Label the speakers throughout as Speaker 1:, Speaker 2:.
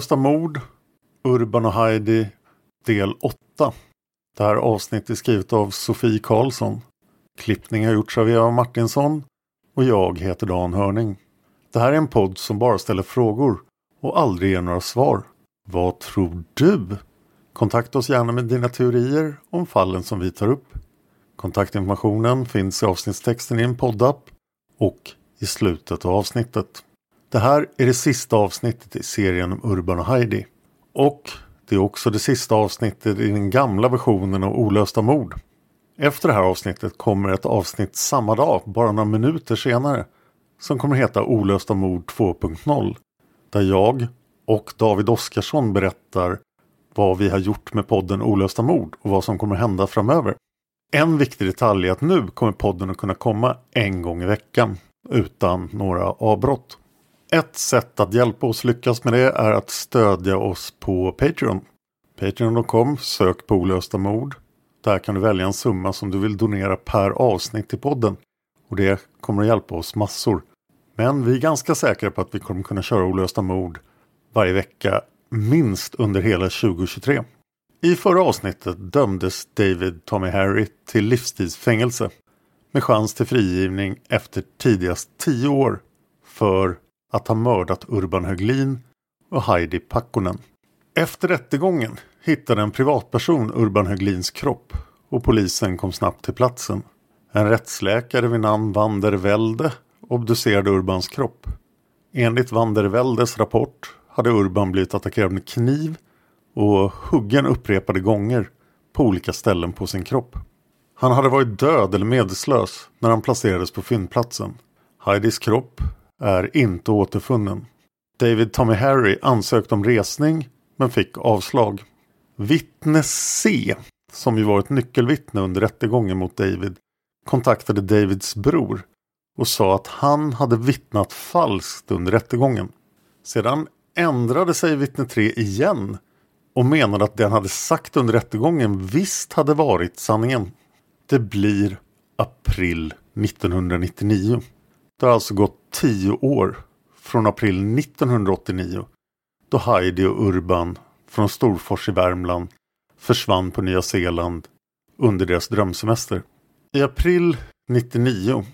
Speaker 1: Olösta mord, Urban och Heidi, del 8. Det här avsnittet är skrivet av Sofie Karlsson. Klippning har gjorts av Eva Martinsson och jag heter Dan Hörning. Det här är en podd som bara ställer frågor och aldrig ger några svar. Vad tror du? Kontakta oss gärna med dina teorier om fallen som vi tar upp. Kontaktinformationen finns i avsnittstexten i en poddapp och i slutet av avsnittet. Det här är det sista avsnittet i serien om Urban och Heidi. Och det är också det sista avsnittet i den gamla versionen av Olösta mord. Efter det här avsnittet kommer ett avsnitt samma dag, bara några minuter senare, som kommer heta Olösta mord 2.0. Där jag och David Oskarsson berättar vad vi har gjort med podden Olösta mord och vad som kommer hända framöver. En viktig detalj är att nu kommer podden att kunna komma en gång i veckan utan några avbrott. Ett sätt att hjälpa oss lyckas med det är att stödja oss på Patreon. Patreon.com, sök på olösta mord. Där kan du välja en summa som du vill donera per avsnitt till podden. Och det kommer att hjälpa oss massor. Men vi är ganska säkra på att vi kommer kunna köra olösta mord varje vecka minst under hela 2023. I förra avsnittet dömdes David Tommy Harry till livstidsfängelse med chans till frigivning efter tidigast 10 år för att ha mördat Urban Höglin och Heidi Pakkonen. Efter rättegången hittade en privatperson Urban Höglins kropp och polisen kom snabbt till platsen. En rättsläkare vid namn Van der Velde obducerade Urbans kropp. Enligt Van der Veldes rapport hade Urban blivit attackerad med kniv och huggen upprepade gånger på olika ställen på sin kropp. Han hade varit död eller medvetslös när han placerades på fyndplatsen. Heidis kropp är inte återfunnen. David Tommy Harry ansökte om resning men fick avslag. Vittne C, som ju var ett nyckelvittne under rättegången mot David, kontaktade Davids bror och sa att han hade vittnat falskt under rättegången. Sedan ändrade sig vittne 3 igen och menade att det han hade sagt under rättegången visst hade varit sanningen. Det blir april 1999. Det har alltså gått tio år från april 1989 då Heidi och Urban från Storfors i Värmland försvann på Nya Zeeland under deras drömsemester. I april 99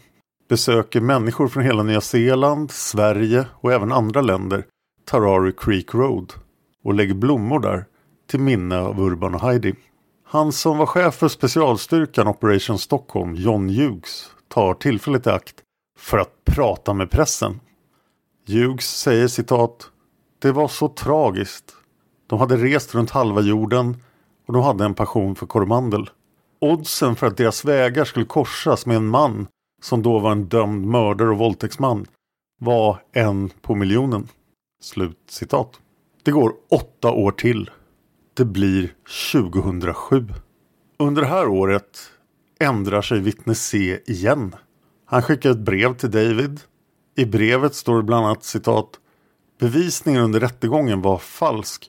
Speaker 1: besöker människor från hela Nya Zeeland, Sverige och även andra länder Tarari Creek Road och lägger blommor där till minne av Urban och Heidi. Han som var chef för specialstyrkan Operation Stockholm, John Hughes, tar tillfället i akt för att prata med pressen. Hughes säger citat Det var så tragiskt. De hade rest runt halva jorden och de hade en passion för Coromandel. Oddsen för att deras vägar skulle korsas med en man som då var en dömd mördare och våldtäktsman var en på miljonen. Slut citat. Det går åtta år till. Det blir 2007. Under det här året ändrar sig vittne C igen. Han skickar ett brev till David. I brevet står det bland annat citat Bevisningen under rättegången var falsk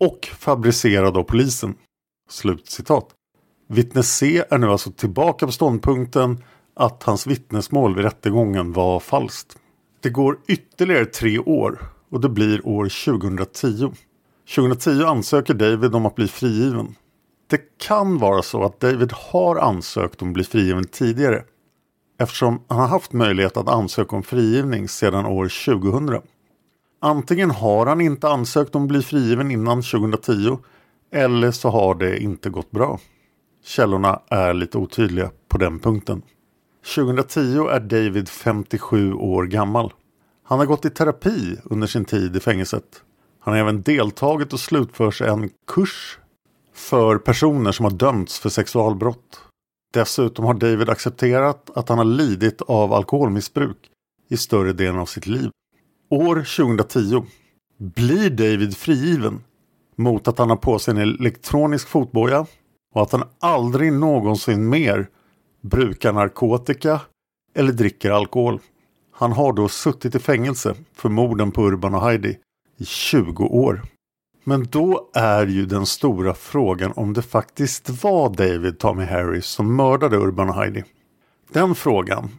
Speaker 1: och fabricerad av polisen. Slut citat. Vittne C är nu alltså tillbaka på ståndpunkten att hans vittnesmål vid rättegången var falskt. Det går ytterligare tre år och det blir år 2010. 2010 ansöker David om att bli frigiven. Det kan vara så att David har ansökt om att bli frigiven tidigare eftersom han har haft möjlighet att ansöka om frigivning sedan år 2000. Antingen har han inte ansökt om att bli frigiven innan 2010 eller så har det inte gått bra. Källorna är lite otydliga på den punkten. 2010 är David 57 år gammal. Han har gått i terapi under sin tid i fängelset. Han har även deltagit och slutfört en kurs för personer som har dömts för sexualbrott. Dessutom har David accepterat att han har lidit av alkoholmissbruk i större delen av sitt liv. År 2010 blir David frigiven mot att han har på sig en elektronisk fotboja och att han aldrig någonsin mer brukar narkotika eller dricker alkohol. Han har då suttit i fängelse för morden på Urban och Heidi i 20 år. Men då är ju den stora frågan om det faktiskt var David Tommy Harris som mördade Urban och Heidi. Den frågan,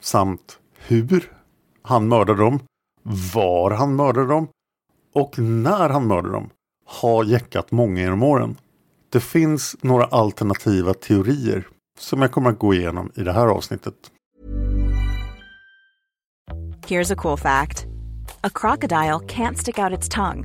Speaker 1: samt hur han mördade dem, var han mördade dem och när han mördade dem har jäckat många genom åren. Det finns några alternativa teorier som jag kommer att gå igenom i det här avsnittet.
Speaker 2: Here's a cool fact a crocodile can't stick out its tongue.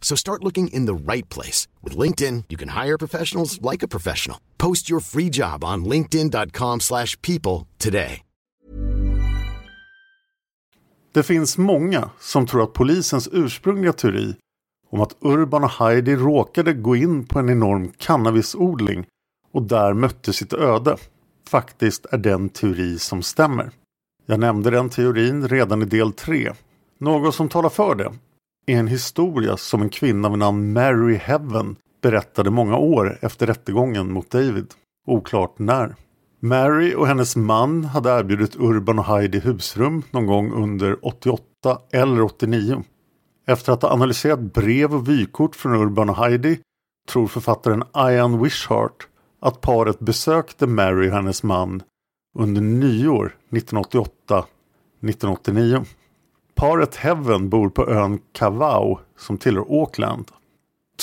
Speaker 3: So start looking in the right place. With LinkedIn, you can hire professionals like a professional. Post your free job on linkedin.com slash people today.
Speaker 1: Det finns många som tror att polisens ursprungliga teori om att Urban och Heidi råkade gå in på en enorm cannabisodling och där mötte sitt öde faktiskt är den teori som stämmer. Jag nämnde den teorin redan i del 3. Något som talar för det är en historia som en kvinna vid namn Mary Heaven berättade många år efter rättegången mot David. Oklart när. Mary och hennes man hade erbjudit Urban och Heidi husrum någon gång under 88 eller 89. Efter att ha analyserat brev och vykort från Urban och Heidi tror författaren Ian Wishart att paret besökte Mary och hennes man under nyår 1988-1989. Paret Heaven bor på ön Kavau som tillhör Auckland.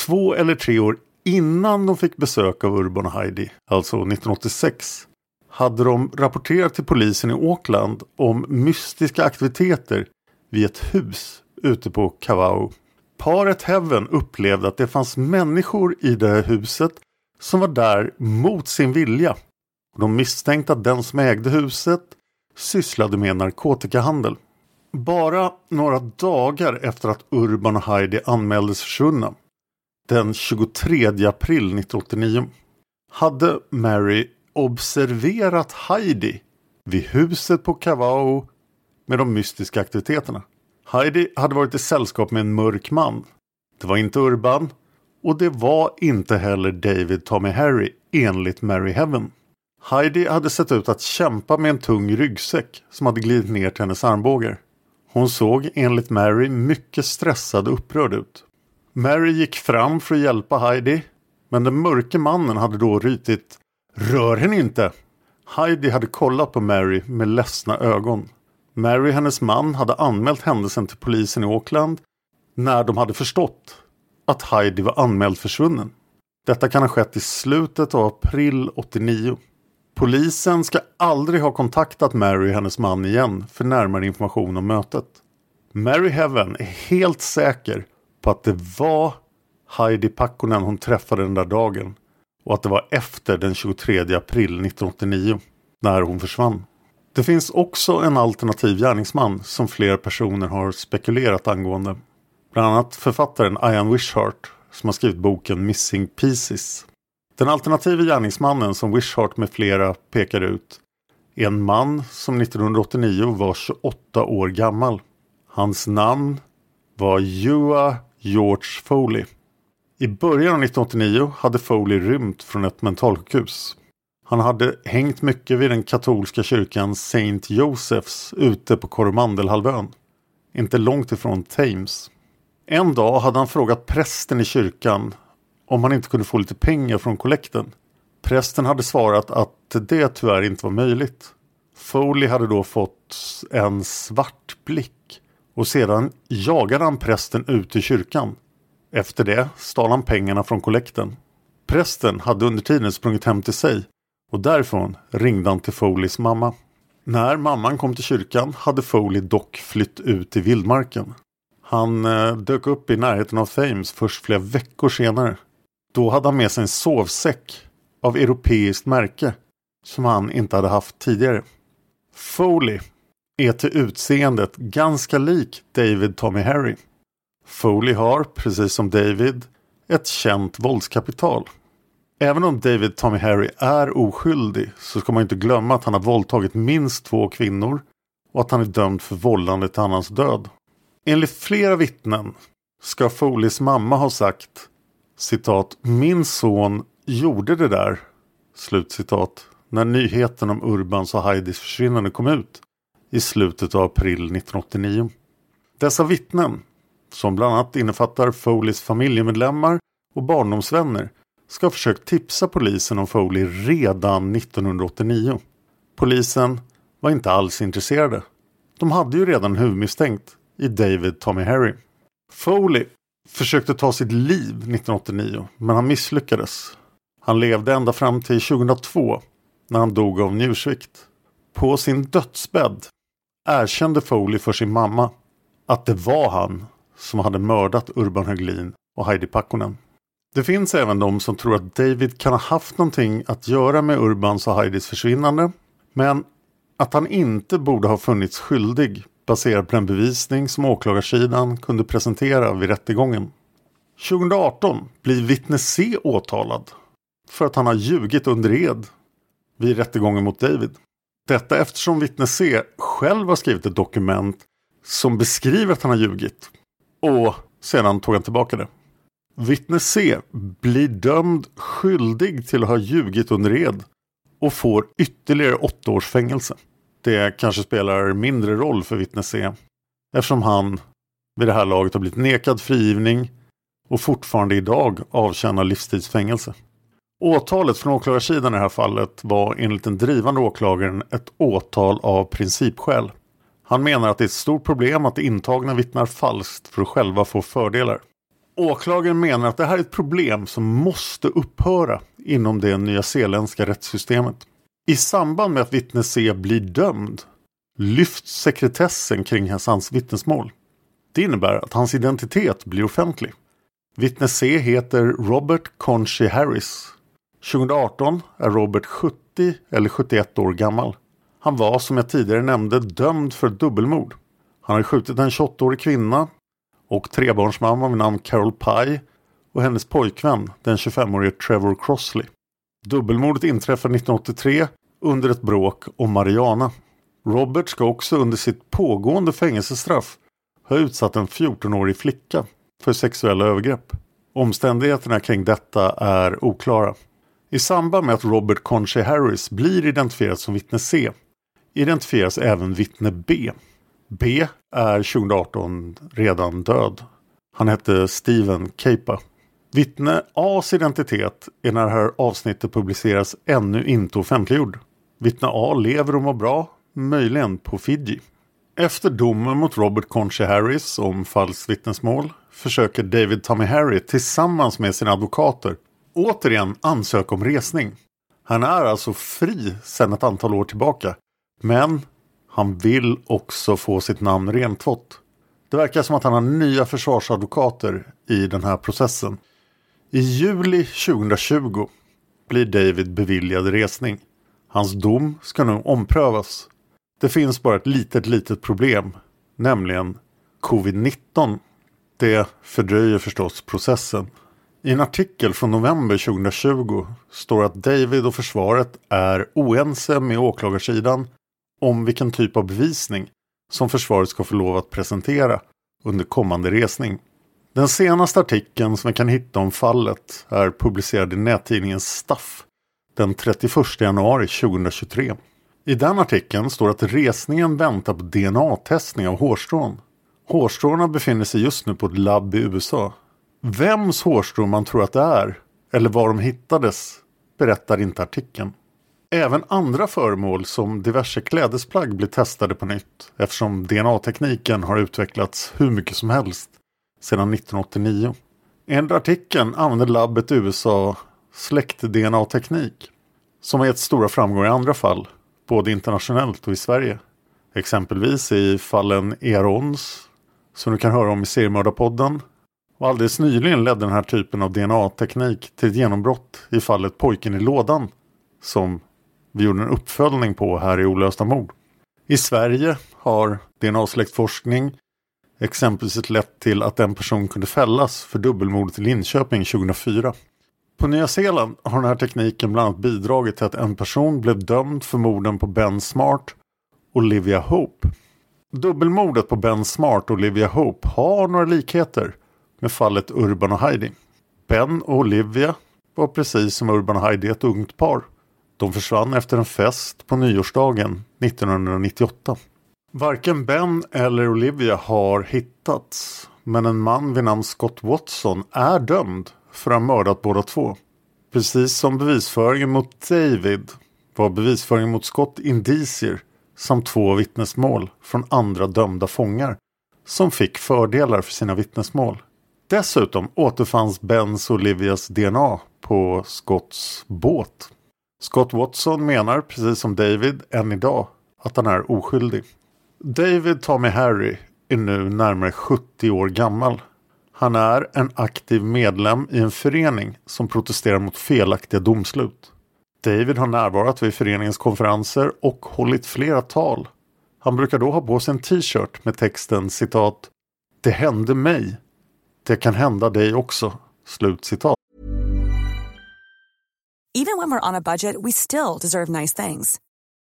Speaker 1: Två eller tre år innan de fick besök av Urban och Heidi, alltså 1986, hade de rapporterat till polisen i Auckland om mystiska aktiviteter vid ett hus ute på Kavau. Paret Heaven upplevde att det fanns människor i det här huset som var där mot sin vilja. De misstänkte att den som ägde huset sysslade med narkotikahandel. Bara några dagar efter att Urban och Heidi anmäldes försvunna, den 23 april 1989, hade Mary observerat Heidi vid huset på Cavao med de mystiska aktiviteterna. Heidi hade varit i sällskap med en mörk man. Det var inte Urban och det var inte heller David Tommy Harry enligt Mary Heaven. Heidi hade sett ut att kämpa med en tung ryggsäck som hade glidit ner till hennes armbågar. Hon såg enligt Mary mycket stressad och upprörd ut. Mary gick fram för att hjälpa Heidi men den mörke mannen hade då rytit Rör henne inte! Heidi hade kollat på Mary med ledsna ögon. Mary och hennes man hade anmält händelsen till polisen i Auckland när de hade förstått att Heidi var anmäld försvunnen. Detta kan ha skett i slutet av april 89. Polisen ska aldrig ha kontaktat Mary och hennes man igen för närmare information om mötet. Mary Heaven är helt säker på att det var Heidi Pakkonen hon träffade den där dagen och att det var efter den 23 april 1989 när hon försvann. Det finns också en alternativ gärningsman som flera personer har spekulerat angående. Bland annat författaren Ian Wishart som har skrivit boken Missing Pieces. Den alternativa gärningsmannen som Wishart med flera pekar ut är en man som 1989 var 28 år gammal. Hans namn var Jua George Foley. I början av 1989 hade Foley rymt från ett mentalsjukhus. Han hade hängt mycket vid den katolska kyrkan St. Josephs ute på Coromandelhalvön. Inte långt ifrån Thames. En dag hade han frågat prästen i kyrkan om han inte kunde få lite pengar från kollekten. Prästen hade svarat att det tyvärr inte var möjligt. Foley hade då fått en svart blick och sedan jagade han prästen ut i kyrkan. Efter det stal han pengarna från kollekten. Prästen hade under tiden sprungit hem till sig och därifrån ringde han till Foleys mamma. När mamman kom till kyrkan hade Foley dock flytt ut i vildmarken. Han eh, dök upp i närheten av Thames först flera veckor senare. Då hade han med sig en sovsäck av europeiskt märke som han inte hade haft tidigare. Foley är till utseendet ganska lik David Tommy Harry. Foley har, precis som David, ett känt våldskapital. Även om David Tommy Harry är oskyldig så ska man inte glömma att han har våldtagit minst två kvinnor och att han är dömd för vållande till annans död. Enligt flera vittnen ska Foleys mamma ha sagt citat Min son gjorde det där slutcitat när nyheten om Urbans och Heidis försvinnande kom ut i slutet av april 1989. Dessa vittnen, som bland annat innefattar Foleys familjemedlemmar och barndomsvänner, ska ha försökt tipsa polisen om Foley redan 1989. Polisen var inte alls intresserade. De hade ju redan huvudmisstänkt i David Tommy Harry. Foley försökte ta sitt liv 1989 men han misslyckades. Han levde ända fram till 2002 när han dog av njursvikt. På sin dödsbädd erkände Foley för sin mamma att det var han som hade mördat Urban Höglin och Heidi Pakkonen. Det finns även de som tror att David kan ha haft någonting att göra med Urbans och Heidis försvinnande. Men att han inte borde ha funnits skyldig Baserad på den bevisning som åklagarsidan kunde presentera vid rättegången. 2018 blir vittne C åtalad för att han har ljugit under ed vid rättegången mot David. Detta eftersom vittne C själv har skrivit ett dokument som beskriver att han har ljugit och Sedan tog han tillbaka det. Vittne C blir dömd skyldig till att ha ljugit under ed och får ytterligare åtta års fängelse. Det kanske spelar mindre roll för vittne C eftersom han vid det här laget har blivit nekad frigivning och fortfarande idag avtjänar livstidsfängelse. Åtalet från åklagarsidan i det här fallet var enligt den drivande åklagaren ett åtal av principskäl. Han menar att det är ett stort problem att de intagna vittnar falskt för att själva få fördelar. Åklagaren menar att det här är ett problem som måste upphöra inom det nyzeeländska rättssystemet. I samband med att vittne C blir dömd lyfts sekretessen kring hans vittnesmål. Det innebär att hans identitet blir offentlig. Vittne C heter Robert Conchie Harris. 2018 är Robert 70 eller 71 år gammal. Han var som jag tidigare nämnde dömd för dubbelmord. Han har skjutit en 28-årig kvinna och trebarnsmamma vid namn Carol Pye och hennes pojkvän, den 25-årige Trevor Crossley. Dubbelmordet inträffade 1983 under ett bråk om Mariana. Robert ska också under sitt pågående fängelsestraff ha utsatt en 14-årig flicka för sexuella övergrepp. Omständigheterna kring detta är oklara. I samband med att Robert Conchey Harris blir identifierad som vittne C identifieras även vittne B. B är 2018 redan död. Han hette Steven Capa. Vittne A's identitet är när det här avsnittet publiceras ännu inte offentliggjord. Vittne A lever och mår bra, möjligen på Fiji. Efter domen mot Robert Conchi Harris om falskt vittnesmål försöker David Tommy Harry tillsammans med sina advokater återigen ansöka om resning. Han är alltså fri sedan ett antal år tillbaka. Men han vill också få sitt namn rentvått. Det verkar som att han har nya försvarsadvokater i den här processen. I juli 2020 blir David beviljad resning. Hans dom ska nu omprövas. Det finns bara ett litet, litet problem, nämligen covid-19. Det fördröjer förstås processen. I en artikel från november 2020 står att David och försvaret är oense med åklagarsidan om vilken typ av bevisning som försvaret ska få lov att presentera under kommande resning. Den senaste artikeln som vi kan hitta om fallet är publicerad i nättidningen Staff den 31 januari 2023. I den artikeln står att resningen väntar på DNA-testning av hårstrån. Hårstråna befinner sig just nu på ett labb i USA. Vems hårstrån man tror att det är, eller var de hittades, berättar inte artikeln. Även andra föremål som diverse klädesplagg blir testade på nytt eftersom DNA-tekniken har utvecklats hur mycket som helst sedan 1989. Enligt artikeln använder labbet i USA släkt-DNA-teknik som har gett stora framgångar i andra fall, både internationellt och i Sverige. Exempelvis i fallen Erons, som du kan höra om i Seriemördarpodden. Och alldeles nyligen ledde den här typen av DNA-teknik till ett genombrott i fallet Pojken i lådan, som vi gjorde en uppföljning på här i Olösta mord. I Sverige har DNA-släktforskning exempelvis lett till att en person kunde fällas för dubbelmordet i Linköping 2004. På Nya Zeeland har den här tekniken bland annat bidragit till att en person blev dömd för morden på Ben Smart och Olivia Hope. Dubbelmordet på Ben Smart och Olivia Hope har några likheter med fallet Urban och Heidi. Ben och Olivia var precis som Urban och Heidi ett ungt par. De försvann efter en fest på nyårsdagen 1998. Varken Ben eller Olivia har hittats men en man vid namn Scott Watson är dömd för att ha mördat båda två. Precis som bevisföringen mot David var bevisföringen mot Scott indicier samt två vittnesmål från andra dömda fångar som fick fördelar för sina vittnesmål. Dessutom återfanns Bens och Olivias DNA på Scotts båt. Scott Watson menar, precis som David, än idag att han är oskyldig. David Tommy Harry är nu närmare 70 år gammal. Han är en aktiv medlem i en förening som protesterar mot felaktiga domslut. David har närvarat vid föreningens konferenser och hållit flera tal. Han brukar då ha på sig en t-shirt med texten citat Det hände mig. Det kan hända dig också. Slut citat.
Speaker 4: Even when we're on a budget, we still deserve nice things.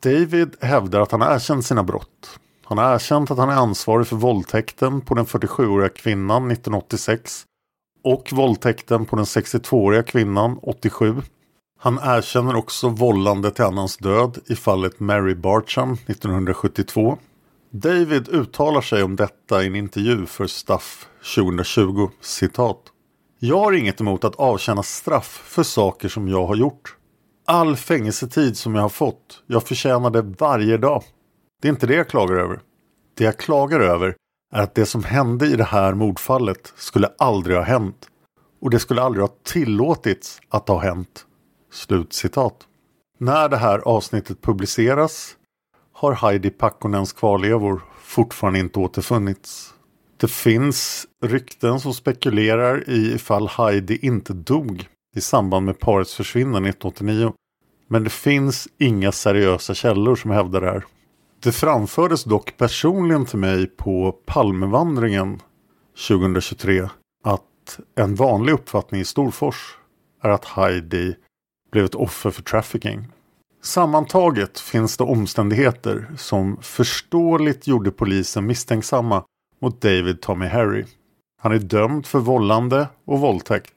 Speaker 1: David hävdar att han har erkänt sina brott. Han har erkänt att han är ansvarig för våldtäkten på den 47-åriga kvinnan 1986 och våldtäkten på den 62-åriga kvinnan 87. Han erkänner också vållande till annans död i fallet Mary Bartram 1972. David uttalar sig om detta i en intervju för Staff 2020. Citat. Jag har inget emot att avtjäna straff för saker som jag har gjort. All fängelsetid som jag har fått, jag förtjänar det varje dag. Det är inte det jag klagar över. Det jag klagar över är att det som hände i det här mordfallet skulle aldrig ha hänt. Och det skulle aldrig ha tillåtits att ha hänt. Slut citat. När det här avsnittet publiceras har Heidi Pakkonens kvarlevor fortfarande inte återfunnits. Det finns rykten som spekulerar i ifall Heidi inte dog i samband med parets försvinnande 1989. Men det finns inga seriösa källor som hävdar det här. Det framfördes dock personligen till mig på Palmevandringen 2023 att en vanlig uppfattning i Storfors är att Heidi blev ett offer för trafficking. Sammantaget finns det omständigheter som förståeligt gjorde polisen misstänksamma mot David Tommy Harry. Han är dömd för vållande och våldtäkt.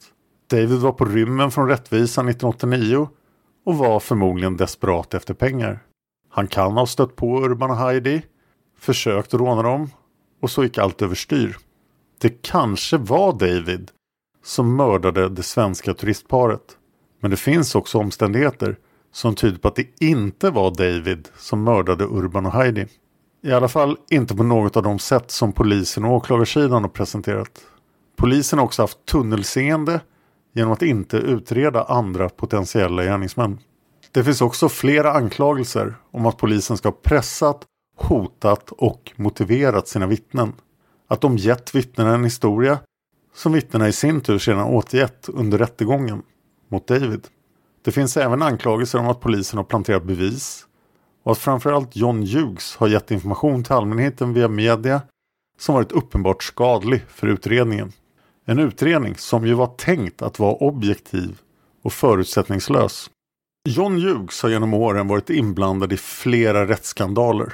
Speaker 1: David var på rymmen från rättvisan 1989 och var förmodligen desperat efter pengar. Han kan ha stött på Urban och Heidi, försökt råna dem och så gick allt överstyr. Det kanske var David som mördade det svenska turistparet. Men det finns också omständigheter som tyder på att det inte var David som mördade Urban och Heidi. I alla fall inte på något av de sätt som polisen och åklagarsidan har presenterat. Polisen har också haft tunnelseende genom att inte utreda andra potentiella gärningsmän. Det finns också flera anklagelser om att polisen ska ha pressat, hotat och motiverat sina vittnen. Att de gett vittnena en historia som vittnena i sin tur sedan återgett under rättegången mot David. Det finns även anklagelser om att polisen har planterat bevis och att framförallt John Hughes har gett information till allmänheten via media som varit uppenbart skadlig för utredningen. En utredning som ju var tänkt att vara objektiv och förutsättningslös. John Hughes har genom åren varit inblandad i flera rättsskandaler.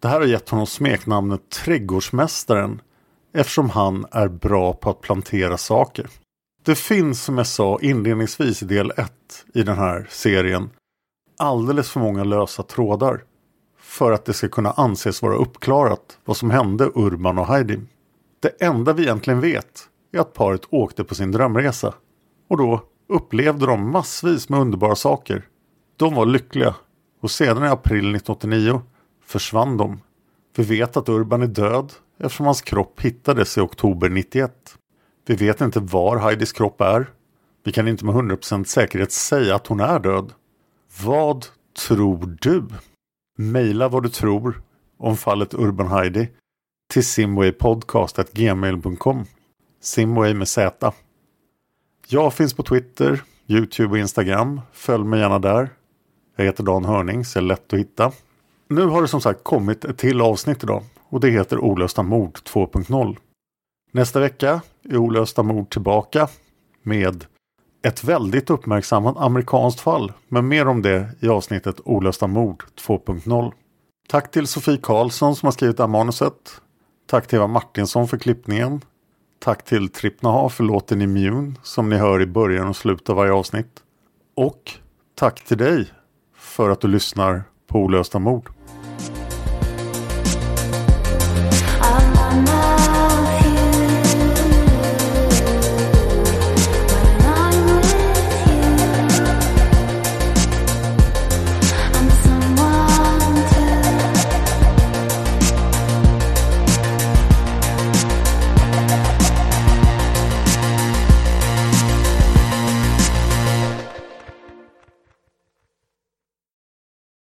Speaker 1: Det här har gett honom smeknamnet Trädgårdsmästaren eftersom han är bra på att plantera saker. Det finns som jag sa inledningsvis i del 1 i den här serien alldeles för många lösa trådar för att det ska kunna anses vara uppklarat vad som hände Urban och Heidi. Det enda vi egentligen vet är att paret åkte på sin drömresa och då upplevde de massvis med underbara saker. De var lyckliga och sedan i april 1989 försvann de. Vi vet att Urban är död eftersom hans kropp hittades i oktober 91. Vi vet inte var Heidis kropp är. Vi kan inte med 100% säkerhet säga att hon är död. Vad tror du? Maila vad du tror om fallet Urban Heidi till simwaypodcast.gmail.com Simway med Z. Jag finns på Twitter, Youtube och Instagram. Följ mig gärna där. Jag heter Dan Hörning så är lätt att hitta. Nu har det som sagt kommit ett till avsnitt idag och det heter Olösta mord 2.0. Nästa vecka är Olösta mord tillbaka med ett väldigt uppmärksammat amerikanskt fall. Men mer om det i avsnittet Olösta mord 2.0. Tack till Sofie Karlsson som har skrivit det här manuset. Tack till Eva Martinsson för klippningen. Tack till Trippnaha för låten Immune som ni hör i början och slutet av varje avsnitt. Och tack till dig för att du lyssnar på Olösta mord.